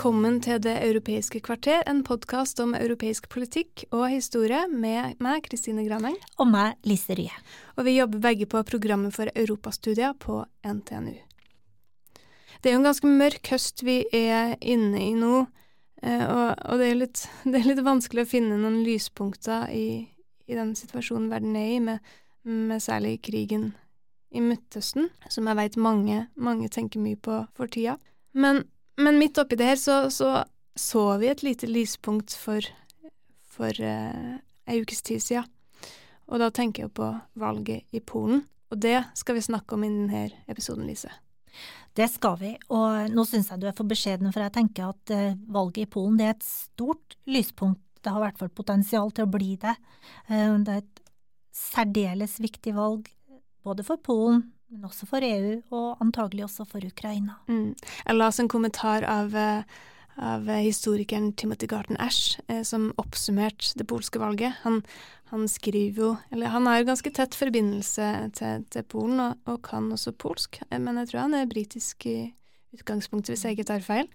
Velkommen til Det europeiske kvarter, en podkast om europeisk politikk og historie med meg, Kristine Graneng. Og meg, Lise Rye. Og vi jobber begge på programmet for europastudier på NTNU. Det er jo en ganske mørk høst vi er inne i nå, eh, og, og det, er litt, det, er litt, vanskelig å finne noen lyspunkter i, i den situasjonen verden er i, med, med særlig krigen i Midtøsten, som jeg vet mange, mange tenker mye på for tida. Men men midt oppi det her så, så, så vi et lite lyspunkt for, for uh, ei ukes tid siden. Og da tenker jeg på valget i Polen, og det skal vi snakke om i denne episoden, Lise. Det skal vi, og nå syns jeg du er for beskjeden, for jeg tenker at uh, valget i Polen er et stort lyspunkt. Det har i hvert fall potensial til å bli det. Uh, det er et særdeles viktig valg, både for Polen, men også for EU, og antagelig også for Ukraina. Mm. Jeg oss en kommentar av, eh, av historikeren Timothy Garten Ash, eh, som oppsummerte det polske valget. Han, han, skriver jo Eller han har ganske tett forbindelse til, til Polen, og, og, kan også polsk, eh, men jeg tror han er britisk i utgangspunktet, hvis jeg ikke tar feil.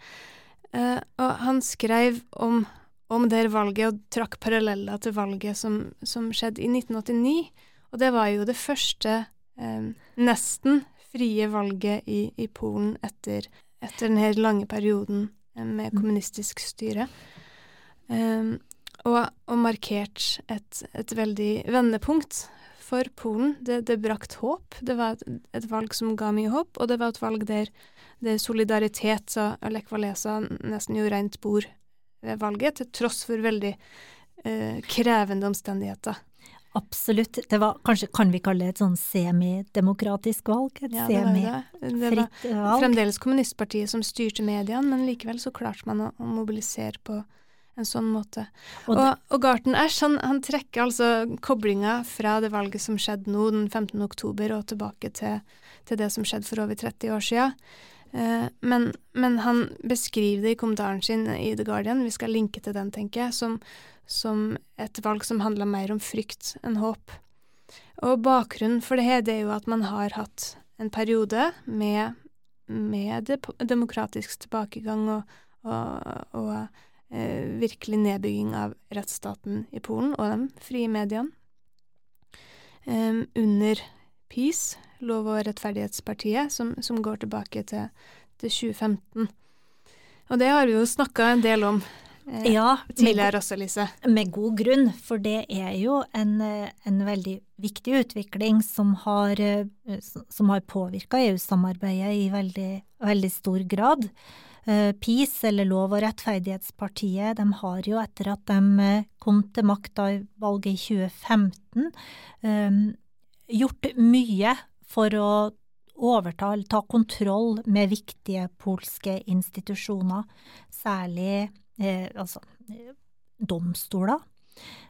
Eh, og han skrev om, om det valget, og trakk paralleller til valget som, som skjedde i 1989. Og det var jo det første nesten frie valget i, i Polen etter, etter denne lange perioden med mm. kommunistisk styre. Um, og, og, markert et, et, veldig vendepunkt for Polen. Det, det brakt håp. Det var et, et, valg som ga mye håp, og det var et valg der, der solidaritet og Lech Walesa nesten gjorde rent bord ved valget, til tross for veldig eh, krevende omstendigheter. Absolutt. Det var kanskje, kan vi kalle det et sånn semidemokratisk valg? Et ja, semifritt valg? Fremdeles kommunistpartiet som styrte mediene, men likevel så klarte man å, å mobilisere på en sånn måte. Og, og, og Garten Ash han, han, trekker altså koblinga fra det valget som skjedde nå den 15. oktober, og tilbake til, til det som skjedde for over 30 år siden. Eh, men, men, han beskriver det i kommentaren sin i The Guardian, vi skal linke til den, tenker jeg, som, som et valg som handler mer om frykt enn håp. Og bakgrunnen for det her, er jo at man har hatt en periode med, med demokratisk tilbakegang og, og, og eh, virkelig nedbygging av rettsstaten i Polen og de frie mediene. Um, under PiS, Lov- og rettferdighetspartiet, som, som går tilbake til, til 2015. Og det har vi jo snakka en del om eh, ja, tidligere også, Lise. Med god grunn, for det er jo en, eh, en veldig viktig utvikling som har, eh, som har påvirka EU-samarbeidet i veldig, veldig, stor grad. Eh, PiS, eller Lov- og rettferdighetspartiet, de har jo etter at de kom til makta i valget i 2015, gjort mye for å overta eller ta kontroll med viktige polske institusjoner, særlig altså domstoler,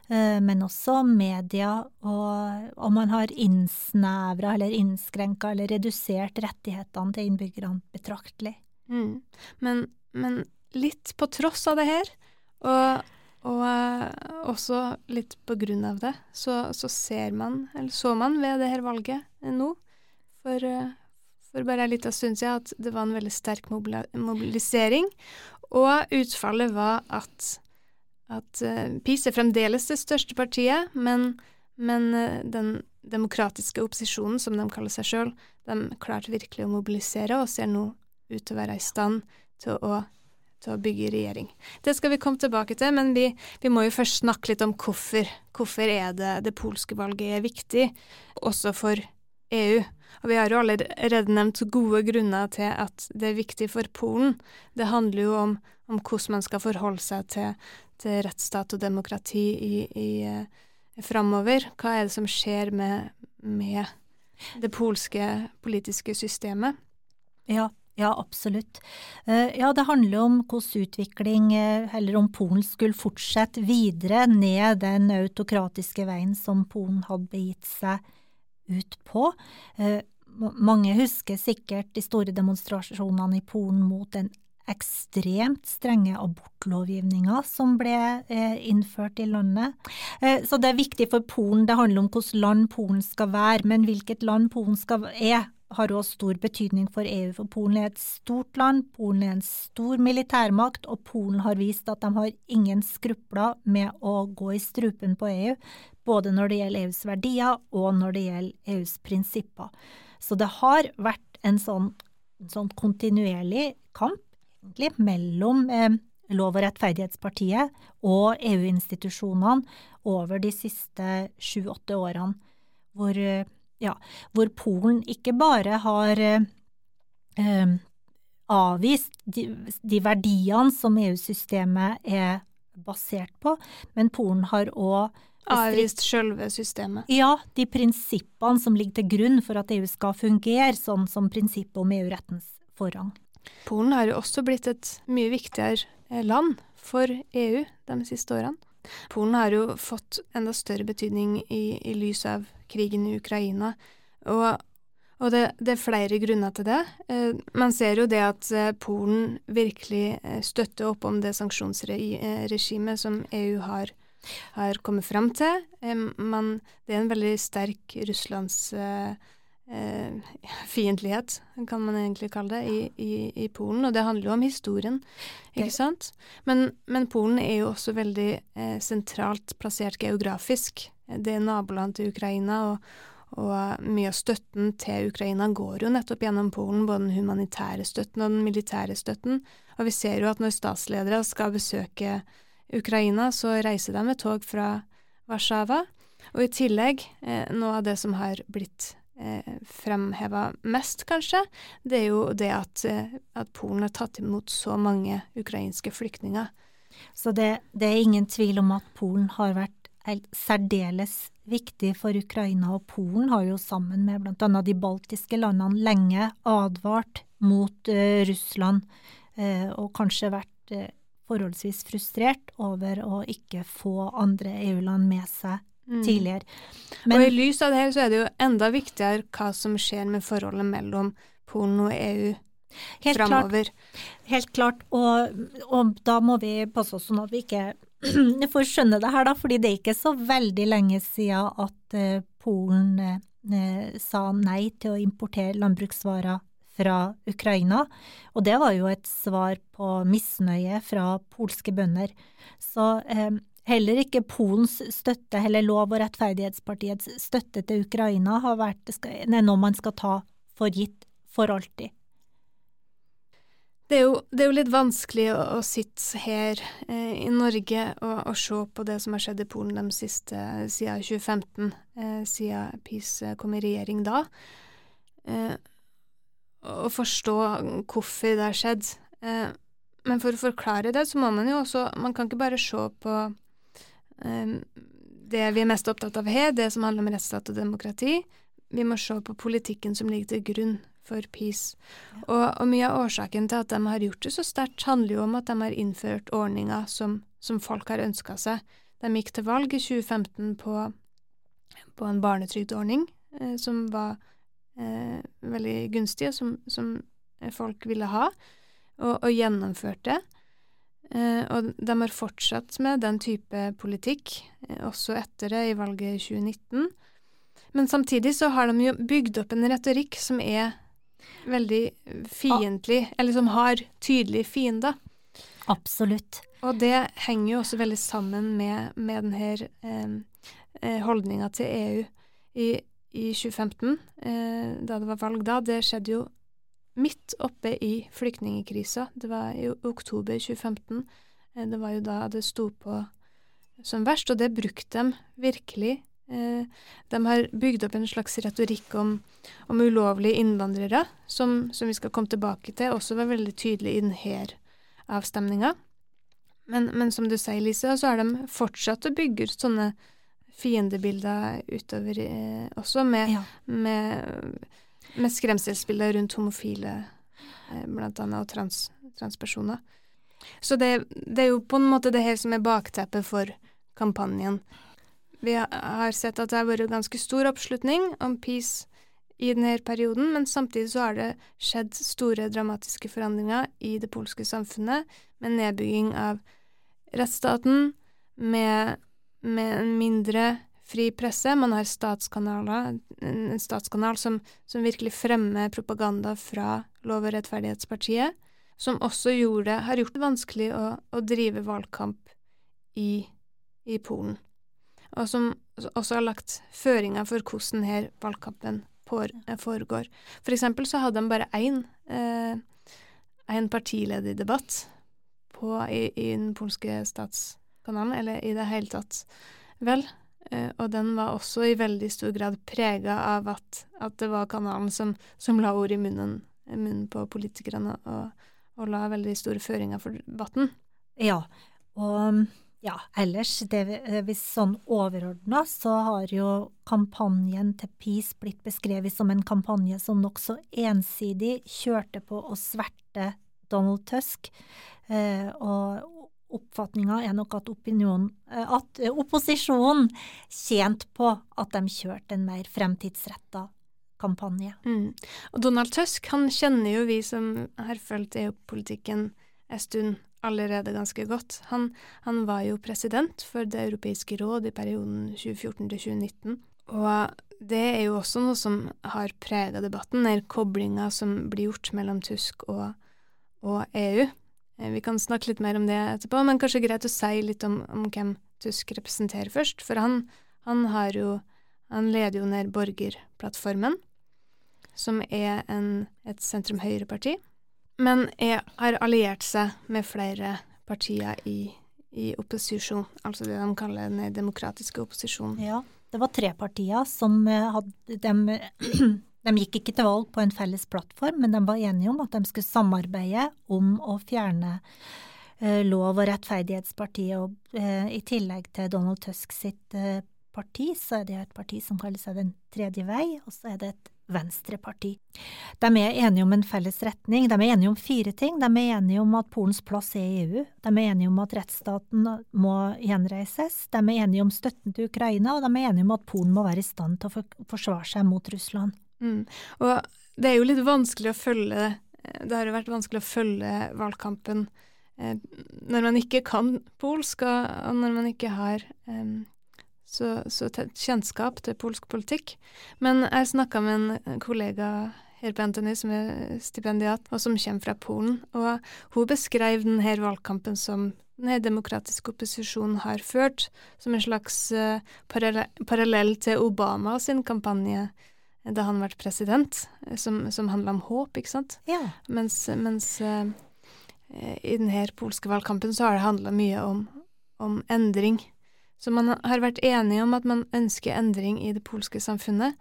eh, men også media, og, og man har innsnevra eller innskrenka eller redusert rettighetene til innbyggerne betraktelig. Mm. Men, men, litt på tross av det her, og, og også litt på grunn av det, så, så, ser man, eller så man ved det her valget nå, for, for bare en liten stund siden at det var en veldig sterk mobilisering. Og utfallet var at, at uh, PiS er fremdeles det største partiet, men, men uh, den demokratiske opposisjonen, som de kaller seg sjøl, de klarte virkelig å mobilisere og ser nå ut til å være i stand til å, til å bygge regjering. Det skal vi komme tilbake til, men vi, vi må jo først snakke litt om hvorfor. Hvorfor er det det polske valget er viktig, også for EU? Og vi har jo allerede nevnt gode grunner til at det er viktig for Polen. Det handler jo om, om hvordan man skal forholde seg til, til rettsstat og demokrati i, i, eh, framover. Hva er det som skjer med, med det polske politiske systemet. Ja, ja, absolutt. Eh, ja, det handler om hvordan utvikling, eh, eller om Polen skulle fortsette videre ned den autokratiske veien som Polen hadde begitt seg ut på. Eh, mange husker sikkert de store demonstrasjonene i Polen mot den ekstremt strenge abortlovgivninga som ble innført i landet. Så det er viktig for Polen. Det handler om hvilket land Polen skal være, men hvilket land Polen skal er, har òg stor betydning for EU, for Polen er et stort land, Polen er en stor militærmakt, og Polen har vist at de har ingen skrupler med å gå i strupen på EU, både når det gjelder EUs verdier og når det gjelder EUs prinsipper. Så det har vært en sånn, sånn kontinuerlig kamp, egentlig, mellom eh, Lov- og rettferdighetspartiet og EU-institusjonene over de siste sju-åtte årene, hvor eh, ja, hvor Polen ikke bare har eh, eh, avvist de, de, verdiene som EU-systemet er basert på, men Polen har òg Avvist selve systemet? Ja, de prinsippene som ligger til grunn for at EU skal fungere, sånn som prinsippet om EU-rettens forrang. Polen har jo også blitt et mye viktigere eh, land for EU de siste årene. Polen har jo fått enda større betydning i, i lys av krigen i Ukraina, og, og det, det, er flere grunner til det. Eh, man ser jo det at eh, Polen virkelig støtter opp om det sanksjonsregimet som EU har, har kommet fram til. Eh, man, det er en veldig sterk russlandsfiendtlighet, eh, eh, kan man egentlig kalle det, i, i, i, Polen. Og det handler jo om historien, ikke sant? Men, men Polen er jo også veldig eh, sentralt plassert geografisk. Det er naboland til Ukraina, og, og mye av støtten til Ukraina går jo nettopp gjennom Polen, både den humanitære støtten og den militære støtten. Og vi ser jo at når statsledere skal besøke Ukraina, så reiser de med tog fra Warszawa. Og i tillegg, eh, noe av det som har blitt eh, fremheva mest, kanskje, det er jo det at, eh, at, Polen har tatt imot så mange ukrainske flyktninger. Så det, det er ingen tvil om at Polen har vært særdeles viktig for Ukraina, og Polen har jo sammen med bl.a. de baltiske landene lenge advart mot uh, Russland, uh, og kanskje vært uh, forholdsvis frustrert over å ikke få andre EU-land med seg mm. tidligere. Men, og i lys av det her så er det jo enda viktigere hva som skjer med forholdet mellom Polen og EU helt. Klart, helt klart, og, og, da må vi passe oss sånn at vi ikke får skjønne det her, da, fordi det er ikke så veldig lenge siden at uh, Polen uh, sa nei til å importere landbruksvarer fra Ukraina, og det var jo et svar på misnøye fra polske bønder. Så eh, Heller ikke Polens støtte, eller Lov- og rettferdighetspartiets støtte til Ukraina har vært noe man skal ta for gitt for alltid. Det er, jo, det er jo, litt vanskelig å, å sitte her eh, i Norge og, og, se på det som har skjedd i Polen de siste siden 2015, eh, siden PiS kom i regjering da, eh, og forstå hvorfor det har skjedd. Eh, men for å forklare det, så må man jo også Man kan ikke bare se på eh, det vi er mest opptatt av her, det som handler om rettsstat og demokrati. Vi må se på politikken som ligger til grunn for peace. Og, og, mye av årsaken til at de har gjort det så sterkt, handler jo om at de har innført ordninger som, som folk har ønska seg. De gikk til valg i 2015 på, på en barnetrygdordning eh, som var eh, veldig gunstige, og som, som folk ville ha, og, og gjennomførte. Eh, og de har fortsatt med den type politikk, eh, også etter det, i valget i 2019. Men samtidig så har de jo bygd opp en retorikk som er veldig fiendtlig, eller som har tydelige fiender. Absolutt. Og det henger jo også veldig sammen med, med denne eh, eh holdninga til EU i, i 2015, eh, da det var valg da. Det skjedde jo midt oppe i flyktningkrisa. Det var i oktober 2015. Eh, det var jo da det sto på som verst, og det brukte de virkelig. Eh, de har bygd opp en slags retorikk om, om ulovlige innvandrere, som, som, vi skal komme tilbake til, også var veldig tydelig i denne avstemninga. Men, men som du sier, Lise, så har de fortsatt å bygge ut sånne fiendebilder utover eh, også, med, Ja. med, med skremselsbilder rundt homofile, eh, blant annet, og trans, transpersoner. Så det, det er jo på en måte det her som er bakteppet for kampanjen. Vi har sett at det har vært ganske stor oppslutning om peace i denne perioden, men samtidig så har det skjedd store dramatiske forandringer i det polske samfunnet, med nedbygging av rettsstaten, med, med en mindre fri presse. Man har statskanaler, en statskanal som, som virkelig fremmer propaganda fra Lov- og rettferdighetspartiet, som også gjorde, har gjort det vanskelig å, å drive valgkamp i, i Polen, og som også har lagt føringer for hvordan her valgkampen foregår. For eksempel så hadde de bare én eh, partilederdebatt på, i, i den polske statskanalen, eller i det hele tatt, vel. Eh, og den var også i veldig stor grad prega av at, at det var kanalen som, som la ord i munnen, munnen på politikerne, og, og la veldig store føringer for debatten. Ja, og ja, ellers, det, hvis sånn overordna, så har jo kampanjen til Peace blitt beskrevet som en kampanje som nokså ensidig kjørte på å sverte Donald Tusk, eh, og oppfatninga er nok at, eh, at eh, opposisjonen tjente på at de kjørte en mer fremtidsretta kampanje. Mm. Og Donald Tusk, han kjenner jo vi som har fulgt EU-politikken en stund allerede ganske godt. Han, han var jo president for Det europeiske råd i perioden 2014 til 2019. Og det er jo også noe som har prega debatten, den koblinga som blir gjort mellom Tusk og, og EU. Eh, Vi kan snakke litt mer om det etterpå, men kanskje greit å si litt om, om hvem Tusk representerer først. For han, han jo Han leder jo ned Borgerplattformen, som er en, et sentrum-høyre-parti, men er, har alliert seg med flere partier i, i opposisjon, altså det de kaller den demokratiske opposisjonen. Ja, det var tre partier som eh, hadde de, de gikk ikke til valg på en felles plattform, men de var enige om at de skulle samarbeide om å fjerne eh, Lov- og rettferdighetspartiet. Og eh, i tillegg til Donald Tusk sitt eh, parti, så er det et parti som kaller seg Den tredje vei, og så er det et venstreparti. De er enige om en felles retning. De er enige om fire ting. De er enige om at Polens plass er i EU. De er enige om at rettsstaten må gjenreises. De er enige om støtten til Ukraina, og de er enige om at Polen må være i stand til å forsvare seg mot Russland. Mm. Og det er jo litt vanskelig å følge Det har jo vært vanskelig å følge valgkampen eh, når man ikke kan polsk, og, når man ikke har eh, så, så kjennskap til polsk politikk. Men jeg snakka med en kollega her på NTNU som er stipendiat, og som kommer fra Polen, og hun beskrev denne valgkampen som denne demokratiske opposisjonen har ført, som en slags eh, parallell, parallell til Obama sin kampanje da han var president, eh, som, som handla om håp, ikke sant? Ja. Mens, mens uh, i denne polske valgkampen så har det handla mye om, om endring. Så man har vært enige om at man ønsker endring i det polske samfunnet,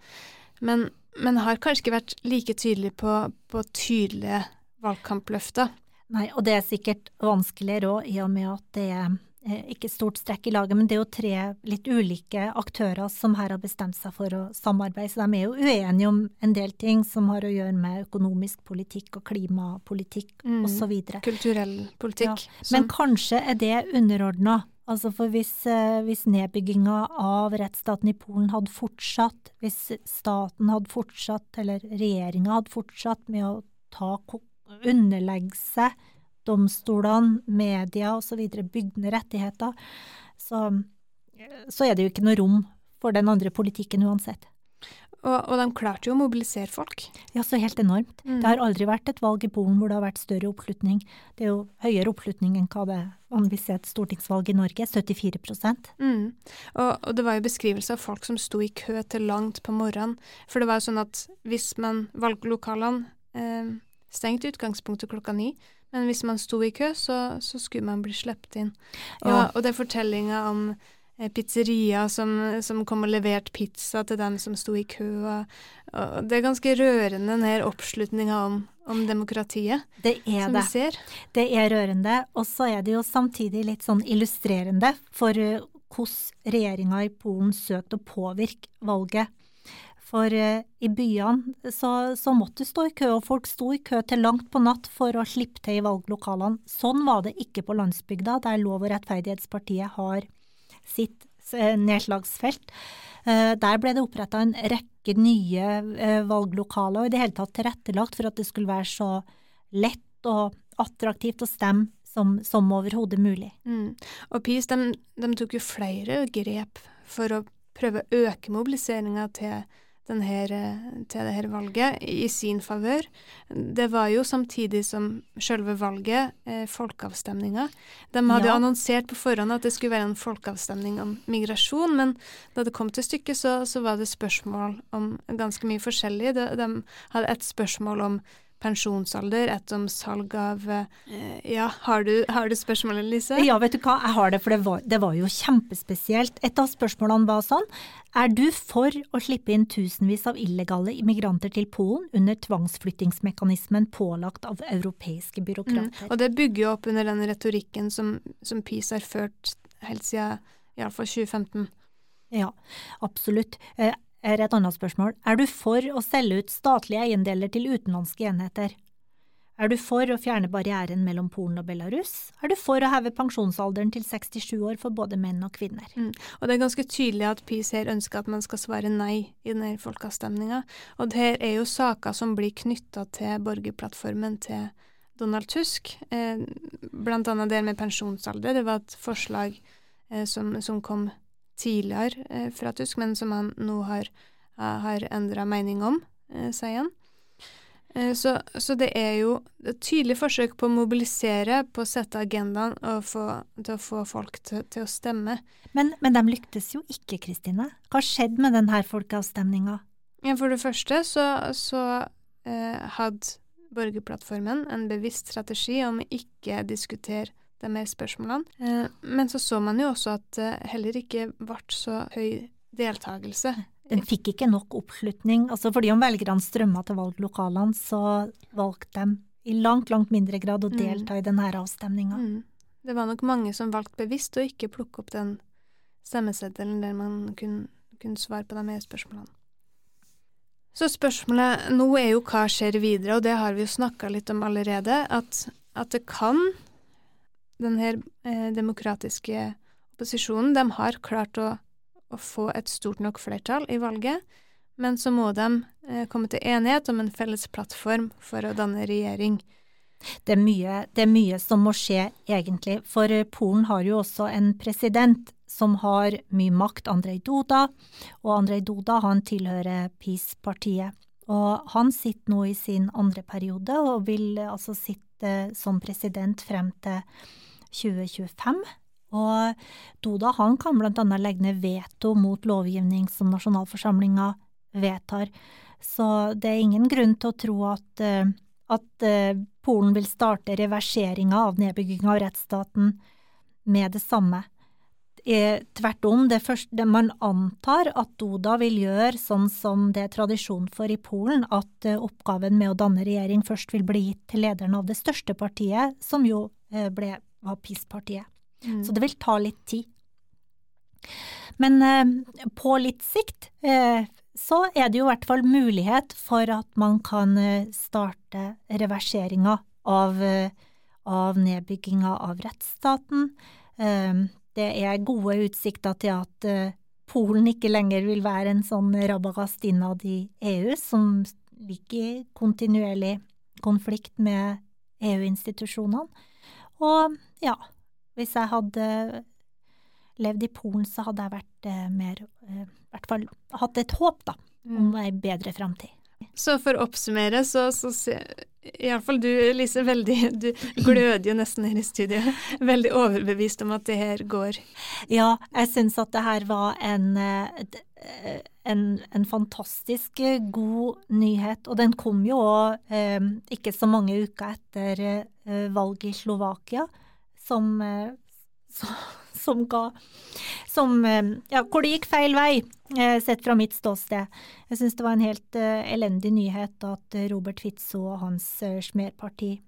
men, men har kanskje ikke vært like tydelig på, på tydelige valgkampløfter. Nei, og det er sikkert vanskeligere òg, i og med at det er ikke stort strekk i laget, men det er jo tre litt ulike aktører som her har bestemt seg for å samarbeide, så de er jo uenige om en del ting som har å gjøre med økonomisk politikk og klimapolitikk Mm. osv. Kulturell politikk. Men kanskje er det underordna. Altså for hvis, eh, hvis nedbygginga av rettsstaten i Polen hadde fortsatt, hvis staten hadde fortsatt, eller regjeringa hadde fortsatt med å ta, underlegge seg domstolene, media osv., bygd ned rettigheter, så, så er det jo ikke noe rom for den andre politikken uansett. og, og de klarte jo å mobilisere folk. Ja, så helt enormt. Mm. Det har aldri vært et valg i Polen hvor det har vært større oppslutning. Det er jo høyere oppslutning enn hva det vanligvis er et stortingsvalg i Norge, 74 Mm. Og, og det var jo beskrivelser av folk som sto i kø til langt på morgenen. For det var jo sånn at hvis man valglokalene eh, stengte utgangspunktet klokka ni, men hvis man sto i kø, så, så skulle man bli sluppet inn. Ja. og det er fortellinga om eh, pizzeria som, som kom og leverte pizza til dem som sto i kø. Og, og det er ganske rørende, den her oppslutninga om, om demokratiet Det er som det. vi ser. Det er rørende, og så er det jo samtidig litt sånn illustrerende for uh, hvordan regjeringa i Polen søkte å påvirke valget. For eh, i byene så, så, måtte du stå i kø, og folk sto i kø til langt på natt for å slippe til i valglokalene. Sånn var det ikke på landsbygda, der Lov- og rettferdighetspartiet har sitt eh, nedslagsfelt. Eh, der ble det oppretta en rekke nye eh, valglokaler, og i det hele tatt tilrettelagt for at det skulle være så lett og attraktivt å stemme som, som overhodet mulig. Mm. Og PiS de, de, tok jo flere grep for å prøve å øke mobiliseringa til, denne, til dette valget i sin favør. Det var jo samtidig som selve valget, eh, folkeavstemninga. De hadde ja. annonsert på forhånd at det skulle være en folkeavstemning om migrasjon, men da det kom til stykket, så, så var det spørsmål om ganske mye forskjellig. De, de hadde et spørsmål om pensjonsalder, et om salg av eh, Ja, har du, har du spørsmålet, Lise? Ja, vet du hva, jeg har det, for det var, det var, jo kjempespesielt. Et av spørsmålene var sånn, er du for å slippe inn tusenvis av illegale immigranter til Polen under tvangsflyttingsmekanismen pålagt av europeiske byråkrater? Mm, og det bygger jo opp under den retorikken som, som PiS har ført helt siden iallfall 2015. Ja, absolutt. Eh, er et annet spørsmål. Er du for å selge ut statlige eiendeler til utenlandske enheter? Er du for å fjerne barrieren mellom Polen og Belarus? Er du for å heve pensjonsalderen til 67 år for både menn og kvinner? Mm. Og det er ganske tydelig at PiS her ønsker at man skal svare nei i denne folkeavstemninga. Og det her er jo saker som blir knytta til borgerplattformen til Donald Tusk. Eh, blant annet det med pensjonsalder. Det var et forslag eh, som, som kom tidligere eh, fra tysk, men som han nå har, har endra mening om, eh, sier han. Eh, så, så, det er jo et tydelig forsøk på å mobilisere, på å sette agendaen og få, til å få folk til, til å stemme. Men, men, de lyktes jo ikke, Kristine. Hva skjedde med denne folkeavstemninga? Ja, for det første så, så eh, hadde borgerplattformen en bevisst strategi om å ikke diskutere de mer spørsmålene. Eh, men så så man jo også at det heller ikke ble så høy deltakelse. Den fikk ikke nok oppslutning. altså Fordi om velgerne strømma til valglokalene, så valgte de i langt, langt mindre grad å mm. delta mm. i denne avstemninga. Mm. Det var nok mange som valgte bevisst å ikke plukke opp den stemmeseddelen der man kunne, kunne svare på de mer spørsmålene. Så spørsmålet nå er jo hva skjer videre, og det har vi jo snakka litt om allerede. At, at det kan den her eh, demokratiske opposisjonen, de har klart å, å, få et stort nok flertall i valget, men så må de eh, komme til enighet om en felles plattform for å danne regjering. Det er, mye, det er mye som må skje, egentlig, for Polen har jo også en president som har mye makt, Andrej Duda, og Andrej Duda han tilhører PiS-partiet. Og han sitter nå i sin andre periode, og vil altså sitte som president frem til 2025. Og Doda han kan blant annet legge ned veto mot lovgivning som nasjonalforsamlinga vedtar. Så det er ingen grunn til å tro at, eh, at eh, Polen vil starte reverseringa av nedbygginga av rettsstaten med det samme. Tvert om, det første, man antar at Doda vil gjøre sånn som det er tradisjon for i Polen, at eh, oppgaven med å danne regjering først vil bli gitt til lederen av det største partiet, som jo ble var PiS-partiet. Mm. Så det vil ta litt tid. Men eh, på litt sikt eh, så er det jo i hvert fall mulighet for at man kan eh, starte reverseringa av, eh, av nedbygginga av rettsstaten. Det er gode utsikter til at eh, Polen ikke lenger vil være en sånn rabagast innad i EU, som ligger i kontinuerlig konflikt med EU-institusjonene. Og ja, hvis jeg hadde levd i Polen, så hadde jeg vært eh, mer eh, I hvert fall hatt et håp, da, om mm. ei bedre framtid. Så for å oppsummere, så, så iallfall du, Lise, veldig Du gløder jo nesten her i studio. Veldig overbevist om at det her går. Ja, jeg syns at det her var en, eh, en, en fantastisk god nyhet. Og den kom jo òg eh, ikke så mange uker etter eh, valget i Slovakia som, eh, som ga som, eh, ja, Hvor det gikk feil vei, eh, sett fra mitt ståsted. Jeg syns det var en helt elendig nyhet at Robert Fitzo og hans Smerparti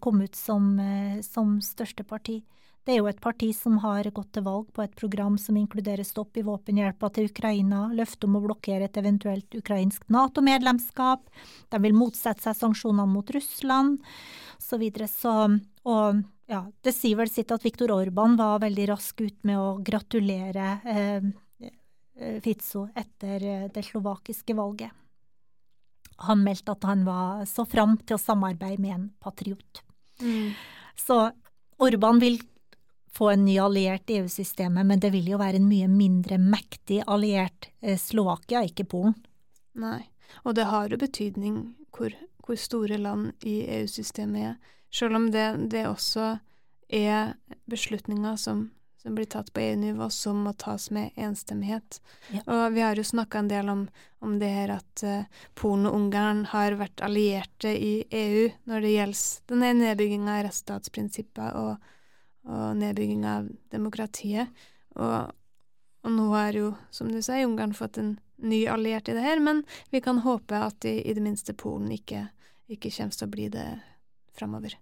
kom ut som, som største parti. Det er jo et parti som har gått til valg på et program som inkluderer stopp i våpenhjelpa til Ukraina, løfte om å blokkere et eventuelt ukrainsk Nato-medlemskap, de vil motsette seg sanksjonene mot Russland, så videre. Så, og ja, det sier vel sitt at Viktor Orban var veldig rask ut med å gratulere eh, eh Fizzo etter eh, det slovakiske valget. Han meldte at han var så fram til å samarbeide med en patriot. Mm. Så Orban vil få en ny alliert i EU-systemet, men det vil jo være en mye mindre mektig alliert eh, Slovakia, ikke Polen. Nei, og det har jo betydning hvor, hvor store land i EU-systemet er, selv om det, det, også er beslutninger som, som blir tatt på EU-nivå, som må tas med enstemmighet. Ja. Og vi har jo snakka en del om, om, det her at uh, Polen og Ungarn har vært allierte i EU når det gjelder denne nedbygginga av rettsstatsprinsippet og og nedbygging av demokratiet. Og, og, nå har jo, som du sier, Ungarn fått en ny alliert i det her, men vi kan håpe at i, i det minste Polen ikke, ikke, kommer til å bli det framover.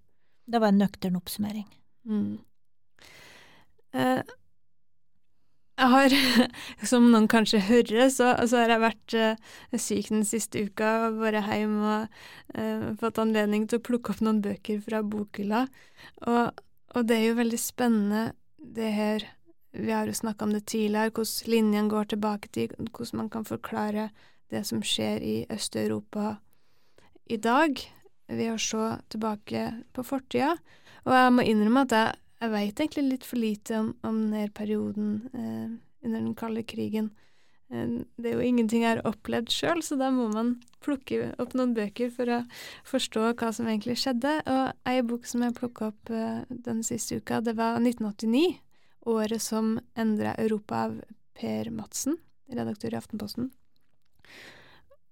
Det var en nøktern oppsummering. Mm. Eh, jeg har, som noen kanskje hører, så, så har jeg vært eh, syk den siste uka, vært hjemme og eh, fått anledning til å plukke opp noen bøker fra bokhylla. Og og det er jo veldig spennende, det her Vi har jo snakka om det tidligere, hvordan linjene går tilbake til hvordan man kan forklare det som skjer i Øst-Europa i dag, ved å se tilbake på fortida. Og jeg må innrømme at jeg, jeg veit egentlig litt for lite om, om denne perioden eh, under den kalde krigen. Eh, det er jo ingenting jeg har opplevd sjøl, så da må man plukke opp noen bøker for å forstå hva som egentlig skjedde. Og ei bok som jeg plukka opp uh, den siste uka, det var 1989. Året som endra Europa av Per Madsen, redaktør i Aftenposten.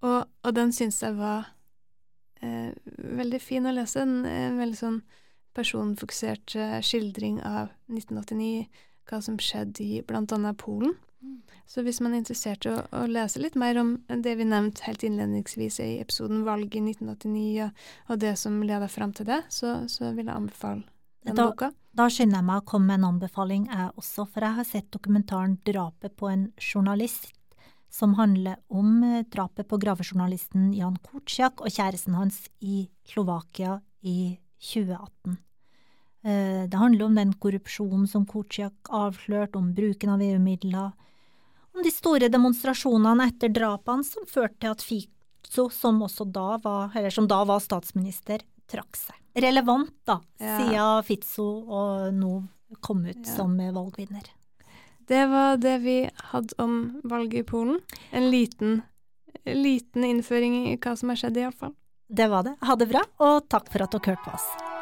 Og, og den syns jeg var eh, veldig fin å lese. En, en veldig sånn personfokusert uh, skildring av 1989, hva som skjedde i annet Polen. Så hvis man er interessert i å, å, lese litt mer om det vi nevnte helt innledningsvis i episoden valget i 1989, og, og det som leder fram til det, så, så, vil jeg anbefale den da, boka. Da skynder jeg meg å komme med en anbefaling, jeg også, for jeg har sett dokumentaren 'Drapet på en journalist', som handler om eh, drapet på gravejournalisten Jan Kortsjak og kjæresten hans i Slovakia i 2018. Eh, det handler om den korrupsjonen som Kutsjak avslørte, om bruken av EU-midler, om de store demonstrasjonene etter drapene som førte til at Fico, som da var, eller som da var statsminister, trakk seg. Relevant, da, ja. siden Fizzo og nå kom ut ja. som valgvinner. Det var det vi hadde om valget i Polen. En liten, liten innføring i hva som har skjedd, iallfall. Det var det. Ha det bra, og takk for at dere hørte på oss.